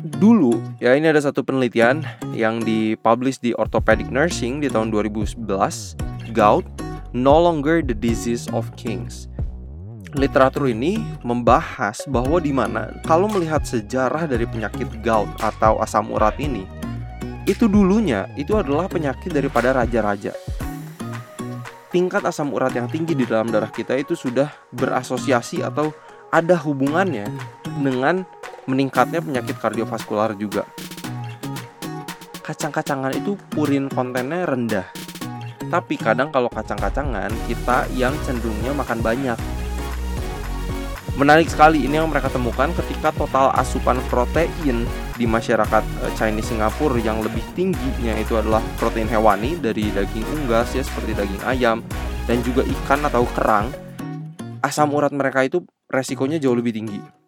dulu ya ini ada satu penelitian yang dipublish di Orthopedic Nursing di tahun 2011 gout no longer the disease of kings. Literatur ini membahas bahwa di mana kalau melihat sejarah dari penyakit gout atau asam urat ini itu dulunya itu adalah penyakit daripada raja-raja. Tingkat asam urat yang tinggi di dalam darah kita itu sudah berasosiasi atau ada hubungannya dengan meningkatnya penyakit kardiovaskular juga. Kacang-kacangan itu purin kontennya rendah. Tapi kadang kalau kacang-kacangan kita yang cenderungnya makan banyak. Menarik sekali ini yang mereka temukan ketika total asupan protein di masyarakat eh, Chinese Singapura yang lebih tingginya itu adalah protein hewani dari daging unggas ya seperti daging ayam dan juga ikan atau kerang. Asam urat mereka itu resikonya jauh lebih tinggi.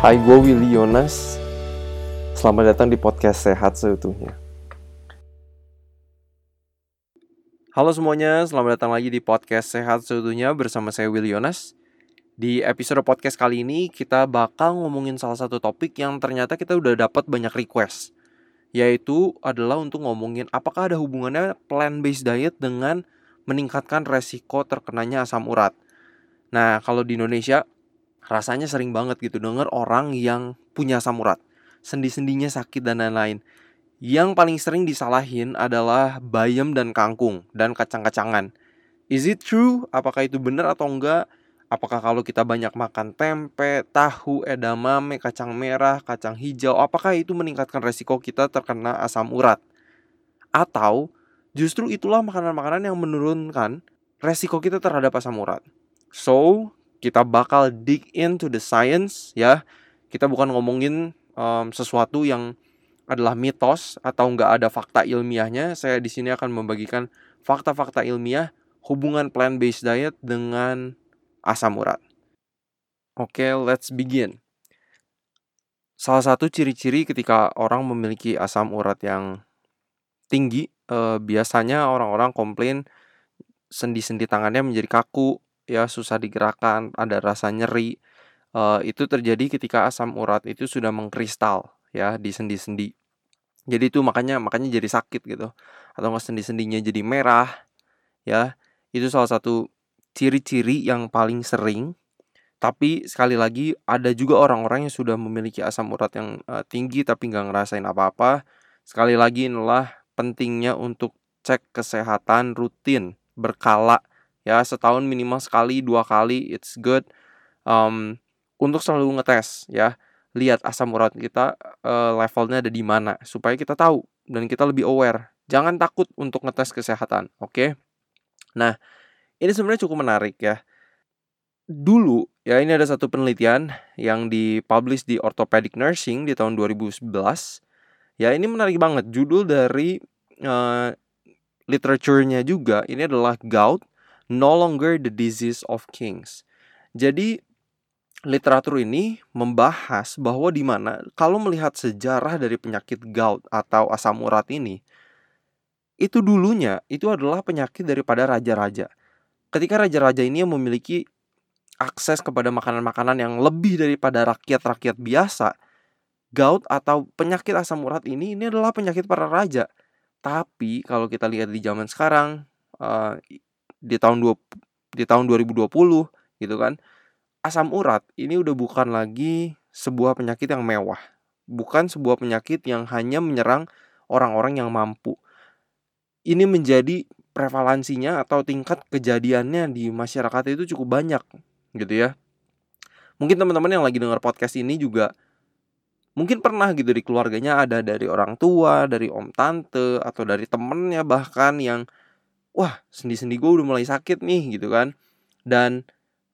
Hai, gue Willy Yonas. Selamat datang di podcast Sehat Seutuhnya. Halo semuanya, selamat datang lagi di podcast Sehat Seutuhnya bersama saya Willy Yonas. Di episode podcast kali ini kita bakal ngomongin salah satu topik yang ternyata kita udah dapat banyak request. Yaitu adalah untuk ngomongin apakah ada hubungannya plant-based diet dengan meningkatkan resiko terkenanya asam urat. Nah, kalau di Indonesia rasanya sering banget gitu denger orang yang punya asam urat, sendi-sendinya sakit dan lain-lain. Yang paling sering disalahin adalah bayam dan kangkung dan kacang-kacangan. Is it true? Apakah itu benar atau enggak? Apakah kalau kita banyak makan tempe, tahu, edamame, kacang merah, kacang hijau, apakah itu meningkatkan resiko kita terkena asam urat? Atau justru itulah makanan-makanan yang menurunkan resiko kita terhadap asam urat? So, kita bakal dig into the science ya. Kita bukan ngomongin um, sesuatu yang adalah mitos atau nggak ada fakta ilmiahnya. Saya di sini akan membagikan fakta-fakta ilmiah hubungan plant-based diet dengan asam urat. Oke, okay, let's begin. Salah satu ciri-ciri ketika orang memiliki asam urat yang tinggi, eh, biasanya orang-orang komplain sendi-sendi tangannya menjadi kaku, ya susah digerakkan, ada rasa nyeri. Uh, itu terjadi ketika asam urat itu sudah mengkristal ya di sendi-sendi. Jadi itu makanya makanya jadi sakit gitu. Atau nggak sendi-sendinya jadi merah ya. Itu salah satu ciri-ciri yang paling sering. Tapi sekali lagi ada juga orang-orang yang sudah memiliki asam urat yang uh, tinggi tapi nggak ngerasain apa-apa. Sekali lagi inilah pentingnya untuk cek kesehatan rutin berkala ya setahun minimal sekali dua kali it's good. Um, untuk selalu ngetes ya lihat asam urat kita uh, levelnya ada di mana supaya kita tahu dan kita lebih aware. Jangan takut untuk ngetes kesehatan oke? Okay? nah ini sebenarnya cukup menarik ya. Dulu ya ini ada satu penelitian yang dipublish di Orthopedic Nursing di tahun 2011 ya ini menarik banget. Judul dari uh, literaturnya juga ini adalah gout no longer the disease of kings. Jadi literatur ini membahas bahwa di mana kalau melihat sejarah dari penyakit gout atau asam urat ini itu dulunya itu adalah penyakit daripada raja-raja. Ketika raja-raja ini yang memiliki akses kepada makanan-makanan yang lebih daripada rakyat-rakyat biasa, gout atau penyakit asam urat ini ini adalah penyakit para raja. Tapi kalau kita lihat di zaman sekarang, uh, di tahun dua di tahun 2020 gitu kan. Asam urat ini udah bukan lagi sebuah penyakit yang mewah. Bukan sebuah penyakit yang hanya menyerang orang-orang yang mampu. Ini menjadi prevalensinya atau tingkat kejadiannya di masyarakat itu cukup banyak gitu ya. Mungkin teman-teman yang lagi dengar podcast ini juga mungkin pernah gitu di keluarganya ada dari orang tua dari om tante atau dari temennya bahkan yang wah sendi-sendi gue udah mulai sakit nih gitu kan. Dan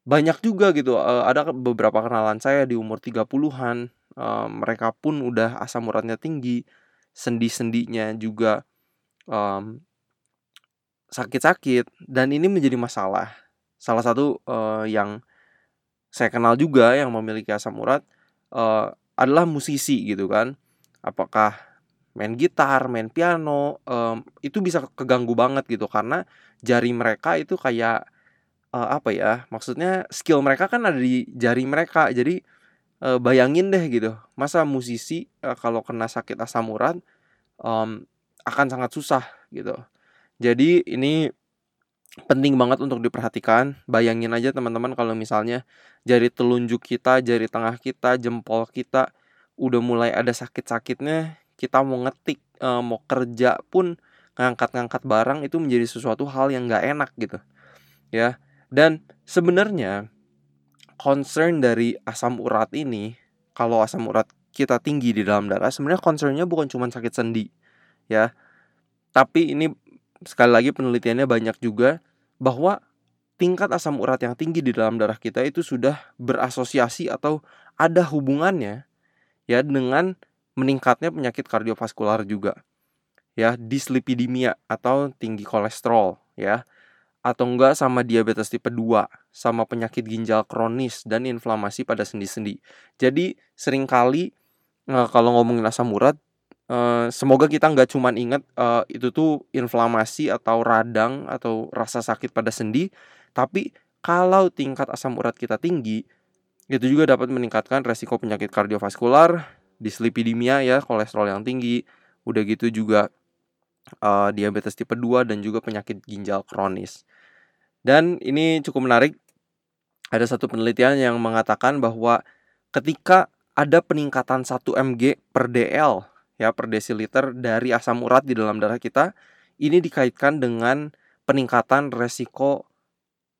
banyak juga gitu uh, ada beberapa kenalan saya di umur 30-an uh, mereka pun udah asam uratnya tinggi sendi-sendinya juga um, sakit-sakit. Dan ini menjadi masalah. Salah satu uh, yang saya kenal juga yang memiliki asam urat uh, adalah musisi gitu kan. Apakah main gitar, main piano, um, itu bisa keganggu banget gitu karena jari mereka itu kayak uh, apa ya? Maksudnya skill mereka kan ada di jari mereka. Jadi uh, bayangin deh gitu, masa musisi uh, kalau kena sakit asam urat um, akan sangat susah gitu. Jadi ini penting banget untuk diperhatikan. Bayangin aja teman-teman kalau misalnya jari telunjuk kita, jari tengah kita, jempol kita udah mulai ada sakit-sakitnya, kita mau ngetik, e, mau kerja pun ngangkat-ngangkat barang itu menjadi sesuatu hal yang nggak enak gitu. Ya. Dan sebenarnya concern dari asam urat ini, kalau asam urat kita tinggi di dalam darah, sebenarnya concernnya bukan cuma sakit sendi, ya. Tapi ini sekali lagi penelitiannya banyak juga bahwa tingkat asam urat yang tinggi di dalam darah kita itu sudah berasosiasi atau ada hubungannya ya dengan meningkatnya penyakit kardiovaskular juga. Ya, dislipidemia atau tinggi kolesterol ya. Atau enggak sama diabetes tipe 2, sama penyakit ginjal kronis dan inflamasi pada sendi-sendi. Jadi sering kali eh, kalau ngomongin asam urat Uh, semoga kita nggak cuman ingat uh, itu tuh inflamasi atau radang atau rasa sakit pada sendi, tapi kalau tingkat asam urat kita tinggi, itu juga dapat meningkatkan resiko penyakit kardiovaskular, dislipidemia ya, kolesterol yang tinggi, udah gitu juga uh, diabetes tipe 2 dan juga penyakit ginjal kronis. Dan ini cukup menarik. Ada satu penelitian yang mengatakan bahwa ketika ada peningkatan 1 mg per dl ya per desiliter dari asam urat di dalam darah kita ini dikaitkan dengan peningkatan resiko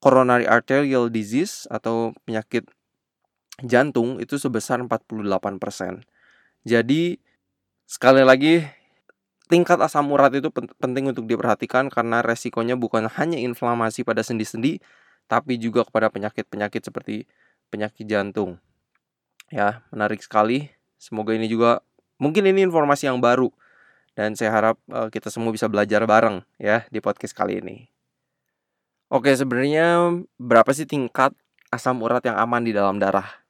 coronary arterial disease atau penyakit jantung itu sebesar 48%. Jadi sekali lagi tingkat asam urat itu penting untuk diperhatikan karena resikonya bukan hanya inflamasi pada sendi-sendi tapi juga kepada penyakit-penyakit seperti penyakit jantung. Ya, menarik sekali. Semoga ini juga Mungkin ini informasi yang baru dan saya harap uh, kita semua bisa belajar bareng ya di podcast kali ini. Oke, sebenarnya berapa sih tingkat asam urat yang aman di dalam darah?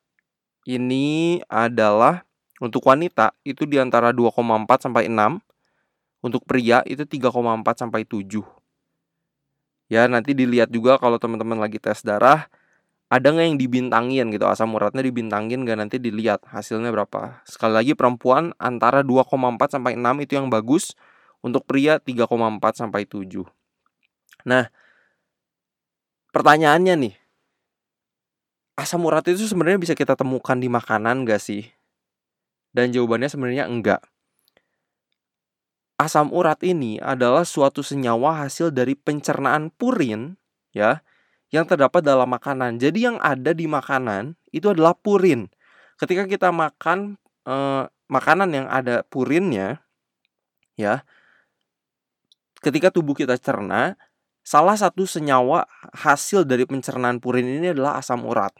Ini adalah untuk wanita itu di antara 2,4 sampai 6. Untuk pria itu 3,4 sampai 7. Ya, nanti dilihat juga kalau teman-teman lagi tes darah ada nggak yang dibintangin gitu? Asam uratnya dibintangin nggak? Nanti dilihat hasilnya berapa. Sekali lagi perempuan antara 2,4 sampai 6 itu yang bagus. Untuk pria 3,4 sampai 7 nah pertanyaannya nih. Asam urat itu sebenarnya bisa kita temukan di makanan gak sih dan jawabannya sebenarnya enggak asam urat ini adalah suatu senyawa hasil dari pencernaan purin ya yang terdapat dalam makanan. Jadi yang ada di makanan itu adalah purin. Ketika kita makan eh, makanan yang ada purinnya, ya, ketika tubuh kita cerna, salah satu senyawa hasil dari pencernaan purin ini adalah asam urat,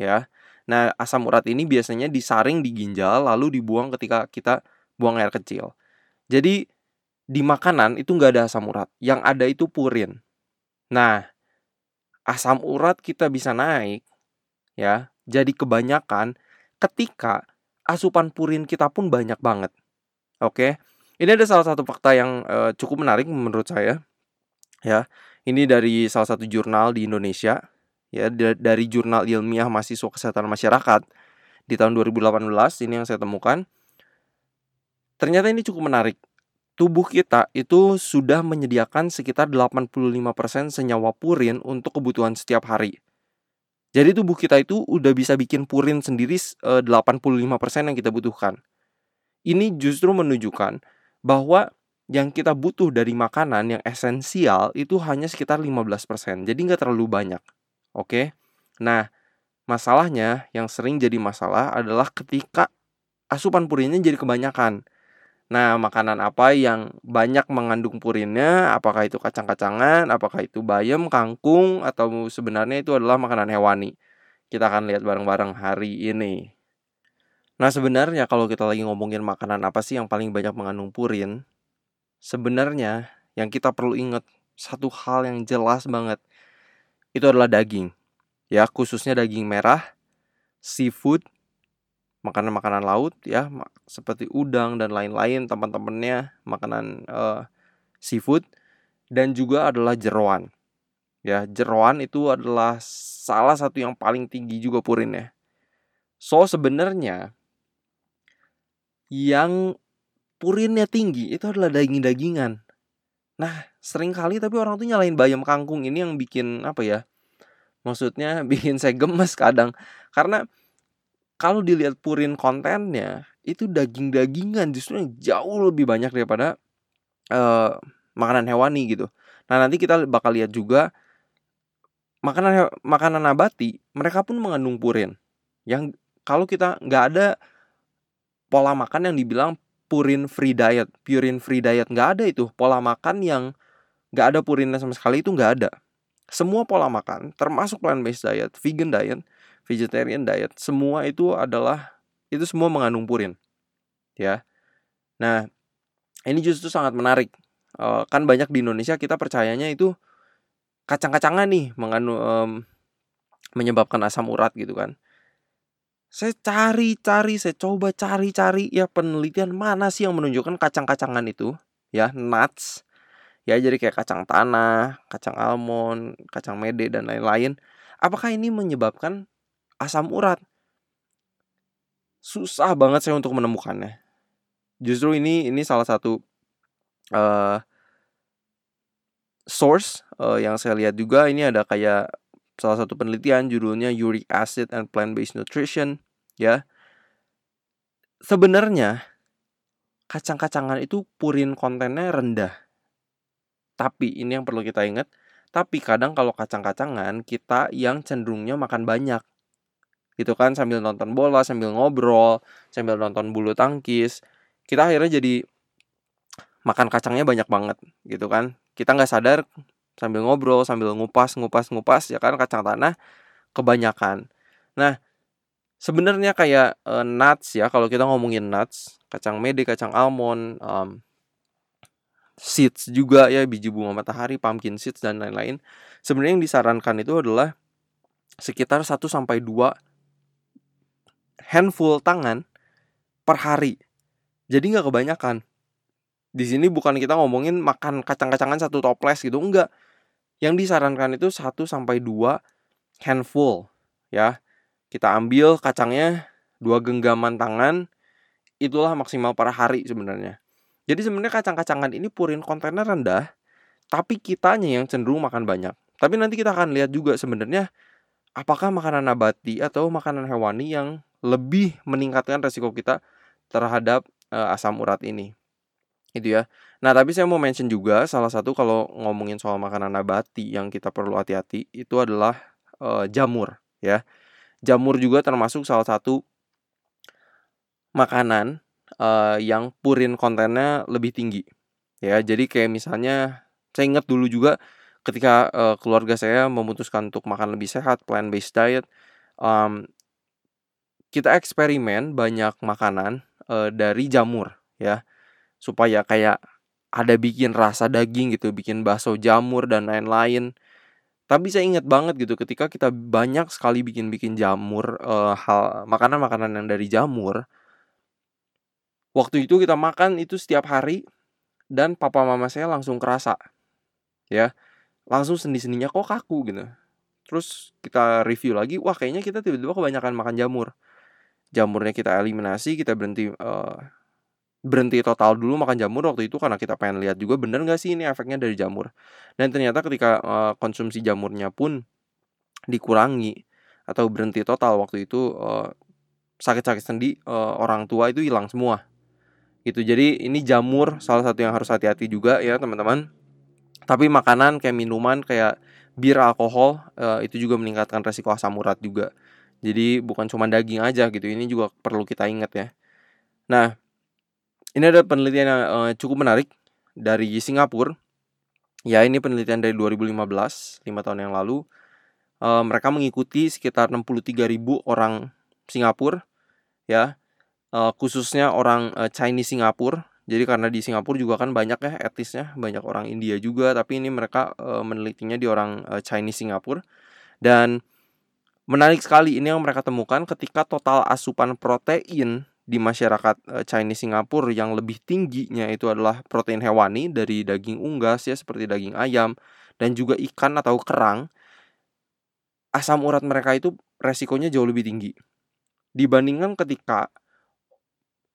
ya. Nah, asam urat ini biasanya disaring di ginjal lalu dibuang ketika kita buang air kecil. Jadi di makanan itu nggak ada asam urat, yang ada itu purin. Nah, asam urat kita bisa naik ya jadi kebanyakan ketika asupan purin kita pun banyak banget. Oke. Ini ada salah satu fakta yang uh, cukup menarik menurut saya. Ya. Ini dari salah satu jurnal di Indonesia ya dari jurnal ilmiah mahasiswa kesehatan masyarakat di tahun 2018 ini yang saya temukan. Ternyata ini cukup menarik tubuh kita itu sudah menyediakan sekitar 85% senyawa purin untuk kebutuhan setiap hari. Jadi tubuh kita itu udah bisa bikin purin sendiri 85% eh, yang kita butuhkan. Ini justru menunjukkan bahwa yang kita butuh dari makanan yang esensial itu hanya sekitar 15%. Jadi nggak terlalu banyak. Oke. Nah, masalahnya yang sering jadi masalah adalah ketika asupan purinnya jadi kebanyakan. Nah, makanan apa yang banyak mengandung purinnya? Apakah itu kacang-kacangan, apakah itu bayam, kangkung, atau sebenarnya itu adalah makanan hewani? Kita akan lihat bareng-bareng hari ini. Nah, sebenarnya kalau kita lagi ngomongin makanan apa sih yang paling banyak mengandung purin? Sebenarnya yang kita perlu ingat satu hal yang jelas banget itu adalah daging. Ya, khususnya daging merah, seafood, makanan-makanan laut ya seperti udang dan lain-lain teman-temannya makanan uh, seafood dan juga adalah jeroan. Ya jeroan itu adalah salah satu yang paling tinggi juga purinnya. So sebenarnya yang purinnya tinggi itu adalah daging-dagingan. Nah sering kali tapi orang tuh nyalain bayam kangkung ini yang bikin apa ya maksudnya bikin saya gemes kadang. Karena kalau dilihat purin kontennya itu daging-dagingan justru yang jauh lebih banyak daripada uh, makanan hewani gitu. Nah nanti kita bakal lihat juga makanan makanan nabati mereka pun mengandung purin. Yang kalau kita nggak ada pola makan yang dibilang purin free diet, purin free diet nggak ada itu. Pola makan yang nggak ada purinnya sama sekali itu nggak ada. Semua pola makan termasuk plant based diet, vegan diet vegetarian diet semua itu adalah itu semua mengandung purin ya. Nah ini justru sangat menarik. Uh, kan banyak di Indonesia kita percayanya itu kacang-kacangan nih mengandung um, menyebabkan asam urat gitu kan. Saya cari-cari saya coba cari-cari ya penelitian mana sih yang menunjukkan kacang-kacangan itu ya nuts ya jadi kayak kacang tanah kacang almond kacang mede dan lain-lain apakah ini menyebabkan asam urat. Susah banget saya untuk menemukannya. Justru ini ini salah satu uh, source uh, yang saya lihat juga ini ada kayak salah satu penelitian judulnya uric acid and plant based nutrition ya. Sebenarnya kacang-kacangan itu purin kontennya rendah. Tapi ini yang perlu kita ingat, tapi kadang kalau kacang-kacangan kita yang cenderungnya makan banyak. Gitu kan sambil nonton bola sambil ngobrol sambil nonton bulu tangkis kita akhirnya jadi makan kacangnya banyak banget gitu kan. Kita nggak sadar sambil ngobrol sambil ngupas ngupas ngupas ya kan kacang tanah kebanyakan. Nah sebenarnya kayak uh, nuts ya kalau kita ngomongin nuts kacang mede kacang almond um, seeds juga ya biji bunga matahari pumpkin seeds dan lain-lain sebenarnya yang disarankan itu adalah sekitar 1 sampai 2 handful tangan per hari. Jadi nggak kebanyakan. Di sini bukan kita ngomongin makan kacang-kacangan satu toples gitu, enggak. Yang disarankan itu 1 sampai 2 handful ya. Kita ambil kacangnya dua genggaman tangan itulah maksimal per hari sebenarnya. Jadi sebenarnya kacang-kacangan ini purin kontennya rendah, tapi kitanya yang cenderung makan banyak. Tapi nanti kita akan lihat juga sebenarnya apakah makanan nabati atau makanan hewani yang lebih meningkatkan resiko kita terhadap uh, asam urat ini. Itu ya. Nah, tapi saya mau mention juga salah satu kalau ngomongin soal makanan nabati yang kita perlu hati-hati itu adalah uh, jamur ya. Jamur juga termasuk salah satu makanan uh, yang purin kontennya lebih tinggi. Ya, jadi kayak misalnya saya ingat dulu juga ketika uh, keluarga saya memutuskan untuk makan lebih sehat, plant based diet, um, kita eksperimen banyak makanan uh, dari jamur ya supaya kayak ada bikin rasa daging gitu bikin bakso jamur dan lain-lain tapi saya ingat banget gitu ketika kita banyak sekali bikin-bikin jamur uh, hal makanan-makanan yang dari jamur waktu itu kita makan itu setiap hari dan papa mama saya langsung kerasa ya. Langsung sendi-sendinya kok kaku gitu. Terus kita review lagi wah kayaknya kita tiba-tiba kebanyakan makan jamur. Jamurnya kita eliminasi kita berhenti uh, berhenti total dulu makan jamur waktu itu karena kita pengen lihat juga bener nggak sih ini efeknya dari jamur. Dan ternyata ketika uh, konsumsi jamurnya pun dikurangi atau berhenti total waktu itu uh, sakit-sakit sendi uh, orang tua itu hilang semua gitu jadi ini jamur salah satu yang harus hati-hati juga ya teman-teman tapi makanan kayak minuman kayak bir alkohol uh, itu juga meningkatkan resiko asam urat juga jadi bukan cuma daging aja gitu. Ini juga perlu kita ingat ya. Nah, ini ada penelitian yang uh, cukup menarik dari Singapura. Ya, ini penelitian dari 2015, 5 tahun yang lalu. Uh, mereka mengikuti sekitar 63.000 orang Singapura ya. Uh, khususnya orang uh, Chinese Singapura. Jadi karena di Singapura juga kan banyak ya etisnya, banyak orang India juga, tapi ini mereka uh, menelitinya di orang uh, Chinese Singapura. Dan Menarik sekali ini yang mereka temukan ketika total asupan protein di masyarakat Chinese Singapura yang lebih tingginya itu adalah protein hewani dari daging unggas ya seperti daging ayam dan juga ikan atau kerang. Asam urat mereka itu resikonya jauh lebih tinggi dibandingkan ketika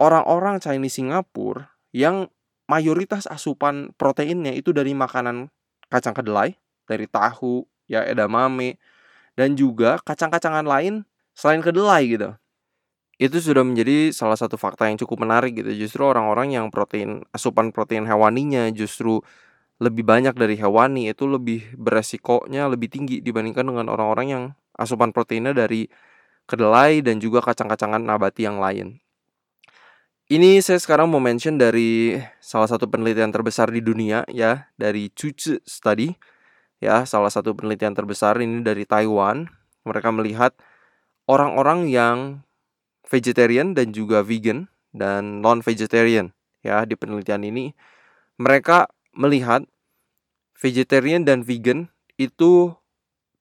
orang-orang Chinese Singapura yang mayoritas asupan proteinnya itu dari makanan kacang kedelai, dari tahu, ya edamame, dan juga kacang-kacangan lain selain kedelai gitu. Itu sudah menjadi salah satu fakta yang cukup menarik gitu. Justru orang-orang yang protein asupan protein hewaninya justru lebih banyak dari hewani itu lebih beresikonya lebih tinggi dibandingkan dengan orang-orang yang asupan proteinnya dari kedelai dan juga kacang-kacangan nabati yang lain. Ini saya sekarang mau mention dari salah satu penelitian terbesar di dunia ya, dari Cucu Study. Ya, salah satu penelitian terbesar ini dari Taiwan. Mereka melihat orang-orang yang vegetarian dan juga vegan dan non-vegetarian ya di penelitian ini mereka melihat vegetarian dan vegan itu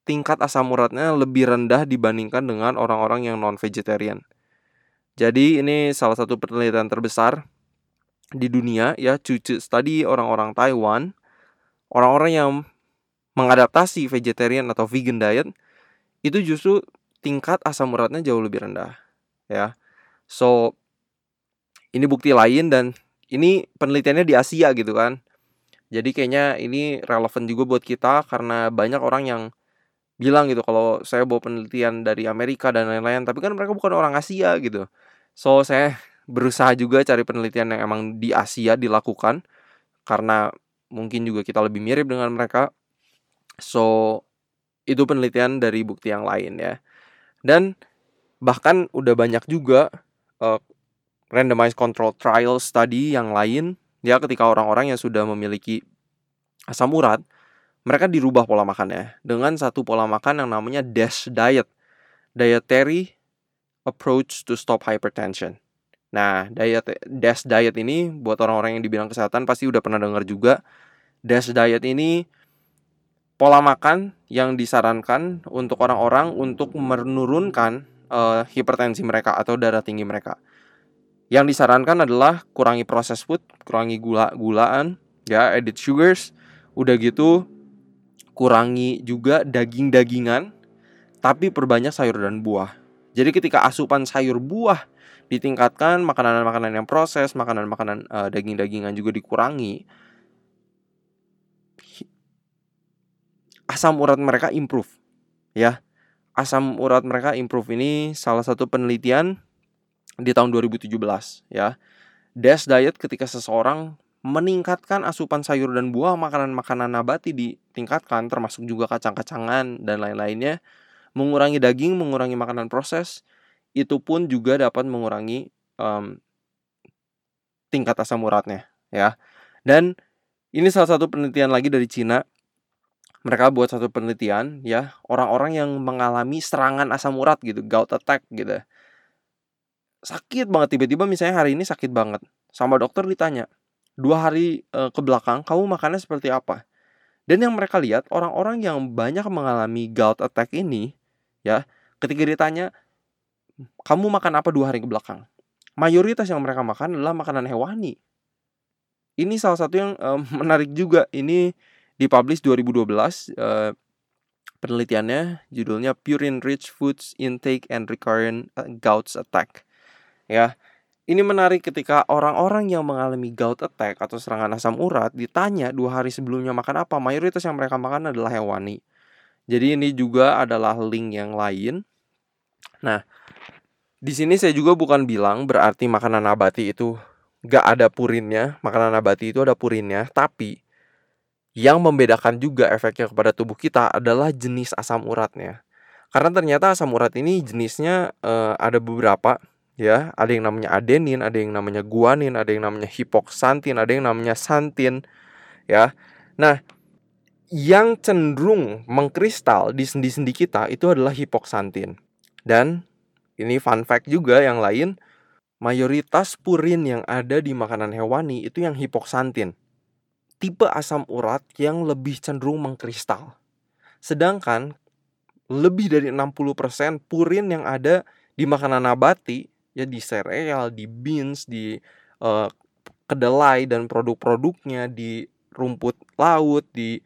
tingkat asam uratnya lebih rendah dibandingkan dengan orang-orang yang non-vegetarian. Jadi ini salah satu penelitian terbesar di dunia ya cucu study orang-orang Taiwan, orang-orang yang mengadaptasi vegetarian atau vegan diet itu justru tingkat asam uratnya jauh lebih rendah ya. So ini bukti lain dan ini penelitiannya di Asia gitu kan. Jadi kayaknya ini relevan juga buat kita karena banyak orang yang bilang gitu kalau saya bawa penelitian dari Amerika dan lain-lain tapi kan mereka bukan orang Asia gitu. So saya berusaha juga cari penelitian yang emang di Asia dilakukan karena mungkin juga kita lebih mirip dengan mereka. So itu penelitian dari bukti yang lain ya. Dan bahkan udah banyak juga uh, randomized control trial study yang lain ya ketika orang-orang yang sudah memiliki asam urat mereka dirubah pola makannya dengan satu pola makan yang namanya DASH diet. Dietary approach to stop hypertension. Nah, diet DASH diet ini buat orang-orang yang di bidang kesehatan pasti udah pernah dengar juga. DASH diet ini pola makan yang disarankan untuk orang-orang untuk menurunkan uh, hipertensi mereka atau darah tinggi mereka. Yang disarankan adalah kurangi proses food, kurangi gula-gulaan, ya, edit sugars. Udah gitu kurangi juga daging-dagingan, tapi perbanyak sayur dan buah. Jadi ketika asupan sayur buah ditingkatkan, makanan-makanan yang proses, makanan-makanan uh, daging-dagingan juga dikurangi, asam urat mereka improve. Ya. Asam urat mereka improve ini salah satu penelitian di tahun 2017 ya. DASH diet ketika seseorang meningkatkan asupan sayur dan buah, makanan-makanan nabati ditingkatkan, termasuk juga kacang-kacangan dan lain-lainnya, mengurangi daging, mengurangi makanan proses, itu pun juga dapat mengurangi um, tingkat asam uratnya, ya. Dan ini salah satu penelitian lagi dari Cina. Mereka buat satu penelitian, ya, orang-orang yang mengalami serangan asam urat gitu, gout attack gitu. Sakit banget tiba-tiba misalnya hari ini sakit banget. Sama dokter ditanya, dua hari uh, ke belakang kamu makannya seperti apa. Dan yang mereka lihat orang-orang yang banyak mengalami gout attack ini ya, ketika ditanya kamu makan apa dua hari ke belakang? Mayoritas yang mereka makan adalah makanan hewani. Ini salah satu yang uh, menarik juga. Ini dipublish 2012 uh, penelitiannya judulnya Purine Rich Foods Intake and Recurrent Gout Attack. Ya, ini menarik ketika orang-orang yang mengalami gout attack atau serangan asam urat ditanya dua hari sebelumnya makan apa, mayoritas yang mereka makan adalah hewani. Jadi ini juga adalah link yang lain. Nah, di sini saya juga bukan bilang berarti makanan nabati itu gak ada purinnya, makanan nabati itu ada purinnya, tapi yang membedakan juga efeknya kepada tubuh kita adalah jenis asam uratnya. Karena ternyata asam urat ini jenisnya uh, ada beberapa ya ada yang namanya adenin ada yang namanya guanin ada yang namanya hipoksantin ada yang namanya santin ya. Nah yang cenderung mengkristal di sendi-sendi kita itu adalah hipoksantin. Dan ini fun fact juga yang lain mayoritas purin yang ada di makanan hewani itu yang hipoksantin. Tipe asam urat yang lebih cenderung mengkristal. Sedangkan lebih dari 60% purin yang ada di makanan nabati ya di sereal, di beans, di uh, kedelai dan produk-produknya, di rumput laut, di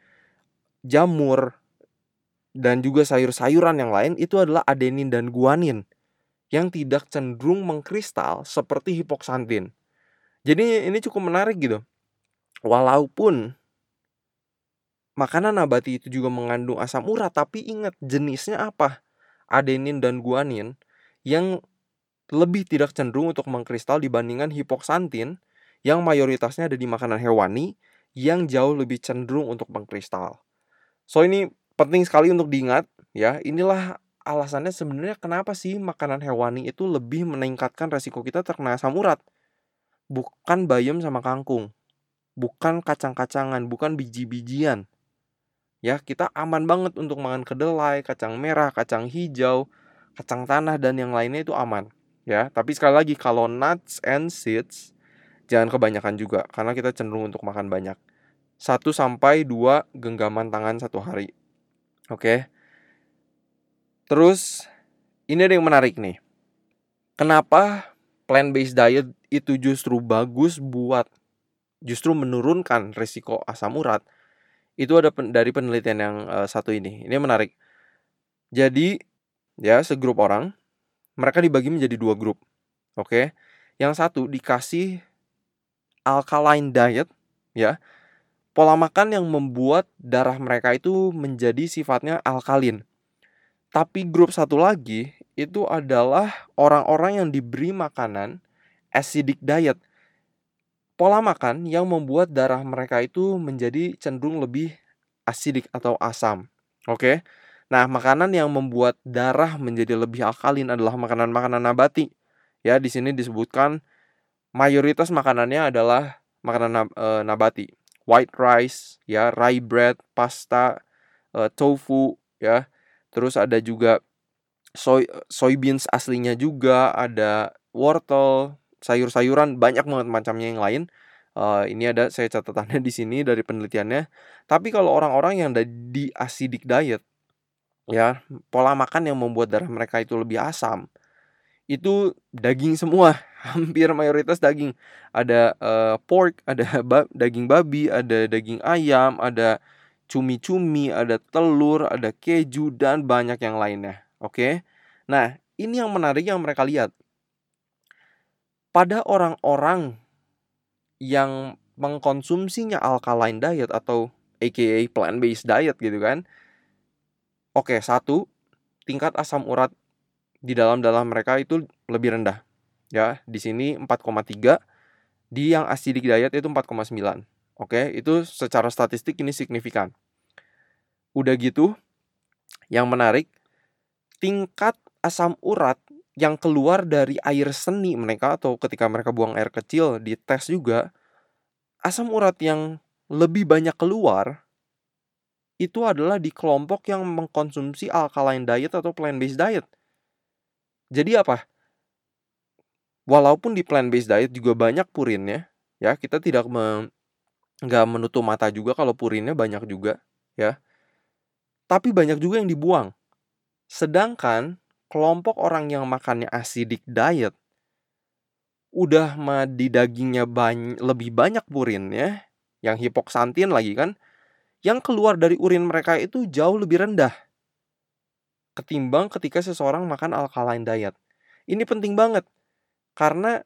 jamur dan juga sayur-sayuran yang lain itu adalah adenin dan guanin yang tidak cenderung mengkristal seperti hipoksantin. Jadi ini cukup menarik gitu. Walaupun makanan nabati itu juga mengandung asam urat, tapi ingat jenisnya apa? Adenin dan guanin yang lebih tidak cenderung untuk mengkristal dibandingkan hipoksantin yang mayoritasnya ada di makanan hewani yang jauh lebih cenderung untuk mengkristal. So ini penting sekali untuk diingat ya. Inilah alasannya sebenarnya kenapa sih makanan hewani itu lebih meningkatkan resiko kita terkena asam urat. Bukan bayam sama kangkung. Bukan kacang-kacangan, bukan biji-bijian. Ya, kita aman banget untuk makan kedelai, kacang merah, kacang hijau, kacang tanah dan yang lainnya itu aman. Ya, tapi sekali lagi kalau nuts and seeds jangan kebanyakan juga karena kita cenderung untuk makan banyak. 1 sampai 2 genggaman tangan satu hari. Oke. Terus ini ada yang menarik nih. Kenapa plant based diet itu justru bagus buat justru menurunkan risiko asam urat? Itu ada pen, dari penelitian yang uh, satu ini. Ini menarik. Jadi ya segrup orang mereka dibagi menjadi dua grup. Oke. Yang satu dikasih alkaline diet ya pola makan yang membuat darah mereka itu menjadi sifatnya alkalin. Tapi grup satu lagi itu adalah orang-orang yang diberi makanan acidic diet. Pola makan yang membuat darah mereka itu menjadi cenderung lebih asidik atau asam. Oke. Nah, makanan yang membuat darah menjadi lebih alkalin adalah makanan-makanan nabati. Ya, di sini disebutkan mayoritas makanannya adalah makanan eh, nabati white rice, ya, rye bread, pasta, uh, tofu, ya. Terus ada juga soy soybeans aslinya juga, ada wortel, sayur-sayuran banyak banget macamnya yang lain. Uh, ini ada saya catatannya di sini dari penelitiannya. Tapi kalau orang-orang yang di acidic diet, ya pola makan yang membuat darah mereka itu lebih asam, itu daging semua hampir mayoritas daging. Ada uh, pork ada ba daging babi ada daging ayam ada cumi-cumi ada telur ada keju dan banyak yang lainnya oke? Nah ini yang menarik yang mereka lihat. Pada orang-orang yang mengkonsumsinya alkaline diet atau aka plant based diet gitu kan oke satu tingkat asam urat di dalam dalam mereka itu lebih rendah. Ya, di sini 4,3, di yang acidic diet itu 4,9. Oke, itu secara statistik ini signifikan. Udah gitu, yang menarik, tingkat asam urat yang keluar dari air seni mereka atau ketika mereka buang air kecil di tes juga, asam urat yang lebih banyak keluar itu adalah di kelompok yang mengkonsumsi alkaline diet atau plant based diet. Jadi apa? Walaupun di plant based diet juga banyak purinnya, ya kita tidak me, nggak menutup mata juga kalau purinnya banyak juga, ya. Tapi banyak juga yang dibuang. Sedangkan kelompok orang yang makannya acidic diet udah di dagingnya banyak, lebih banyak purinnya, yang hipoksantin lagi kan, yang keluar dari urin mereka itu jauh lebih rendah ketimbang ketika seseorang makan alkaline diet. Ini penting banget karena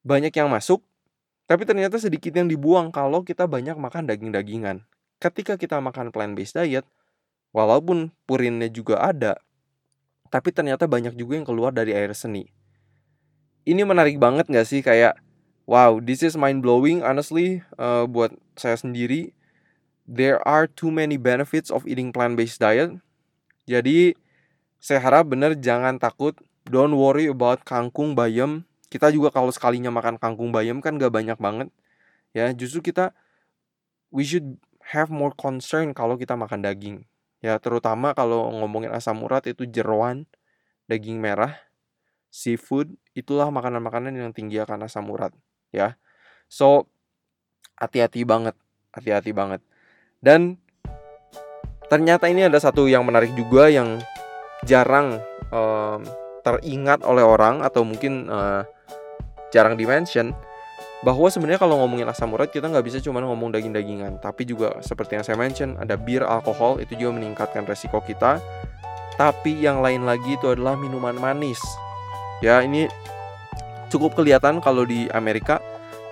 banyak yang masuk tapi ternyata sedikit yang dibuang kalau kita banyak makan daging-dagingan. Ketika kita makan plant-based diet, walaupun purinnya juga ada, tapi ternyata banyak juga yang keluar dari air seni. Ini menarik banget gak sih kayak, wow, this is mind blowing honestly uh, buat saya sendiri. There are too many benefits of eating plant-based diet. Jadi saya harap bener jangan takut. Don't worry about kangkung bayam. Kita juga kalau sekalinya makan kangkung bayam kan gak banyak banget. Ya, justru kita we should have more concern kalau kita makan daging. Ya, terutama kalau ngomongin asam urat itu jeroan, daging merah, seafood, itulah makanan-makanan yang tinggi akan asam urat, ya. So, hati-hati banget, hati-hati banget. Dan ternyata ini ada satu yang menarik juga yang jarang um, teringat oleh orang atau mungkin uh, jarang dimention bahwa sebenarnya kalau ngomongin asam urat kita nggak bisa cuma ngomong daging-dagingan. Tapi juga seperti yang saya mention ada bir alkohol itu juga meningkatkan resiko kita. Tapi yang lain lagi itu adalah minuman manis. Ya ini cukup kelihatan kalau di Amerika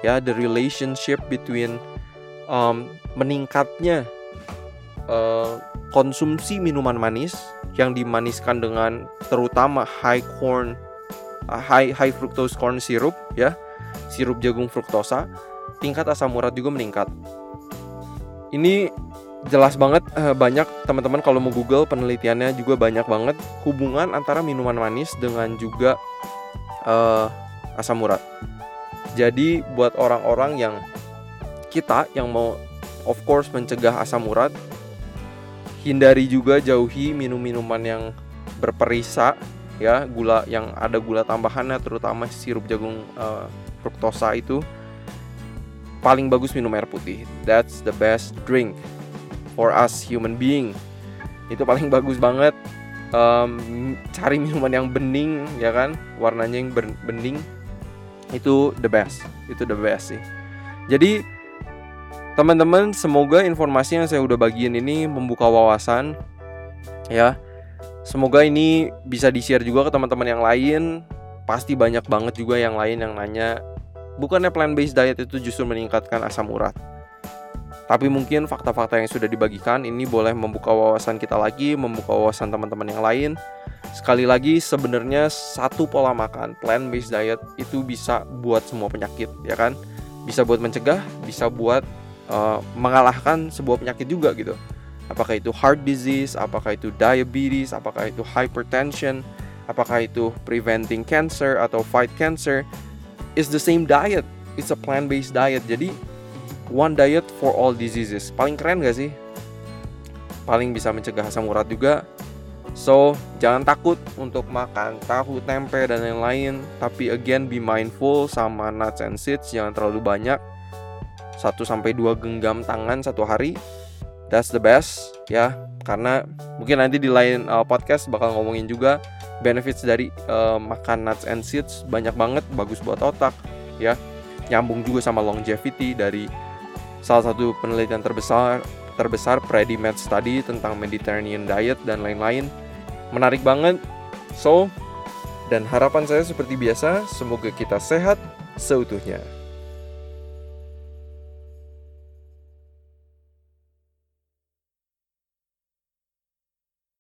ya the relationship between um, meningkatnya uh, konsumsi minuman manis yang dimaniskan dengan terutama high corn uh, high high fructose corn syrup ya sirup jagung fruktosa, tingkat asam urat juga meningkat. Ini jelas banget uh, banyak teman-teman kalau mau Google penelitiannya juga banyak banget hubungan antara minuman manis dengan juga uh, asam urat. Jadi buat orang-orang yang kita yang mau of course mencegah asam urat, hindari juga jauhi minum-minuman yang berperisa ya gula yang ada gula tambahannya terutama sirup jagung uh, fruktosa itu paling bagus minum air putih. That's the best drink for us human being. Itu paling bagus banget. Um, cari minuman yang bening ya kan, warnanya yang bening. Itu the best. Itu the best sih. Jadi teman-teman semoga informasi yang saya udah bagiin ini membuka wawasan ya. Semoga ini bisa di-share juga ke teman-teman yang lain. Pasti banyak banget juga yang lain yang nanya Bukannya plant-based diet itu justru meningkatkan asam urat. Tapi mungkin fakta-fakta yang sudah dibagikan ini boleh membuka wawasan kita lagi, membuka wawasan teman-teman yang lain. Sekali lagi sebenarnya satu pola makan plant-based diet itu bisa buat semua penyakit, ya kan? Bisa buat mencegah, bisa buat uh, mengalahkan sebuah penyakit juga gitu. Apakah itu heart disease, apakah itu diabetes, apakah itu hypertension, apakah itu preventing cancer atau fight cancer is the same diet. It's a plant-based diet. Jadi one diet for all diseases. Paling keren gak sih? Paling bisa mencegah asam urat juga. So, jangan takut untuk makan tahu, tempe, dan lain-lain. Tapi again, be mindful sama nuts and seeds. Jangan terlalu banyak. 1-2 genggam tangan satu hari. That's the best ya. Karena mungkin nanti di lain uh, podcast bakal ngomongin juga benefits dari uh, makan nuts and seeds. Banyak banget bagus buat otak ya. Nyambung juga sama longevity dari salah satu penelitian terbesar terbesar Predimed Study tentang Mediterranean diet dan lain-lain. Menarik banget. So dan harapan saya seperti biasa semoga kita sehat seutuhnya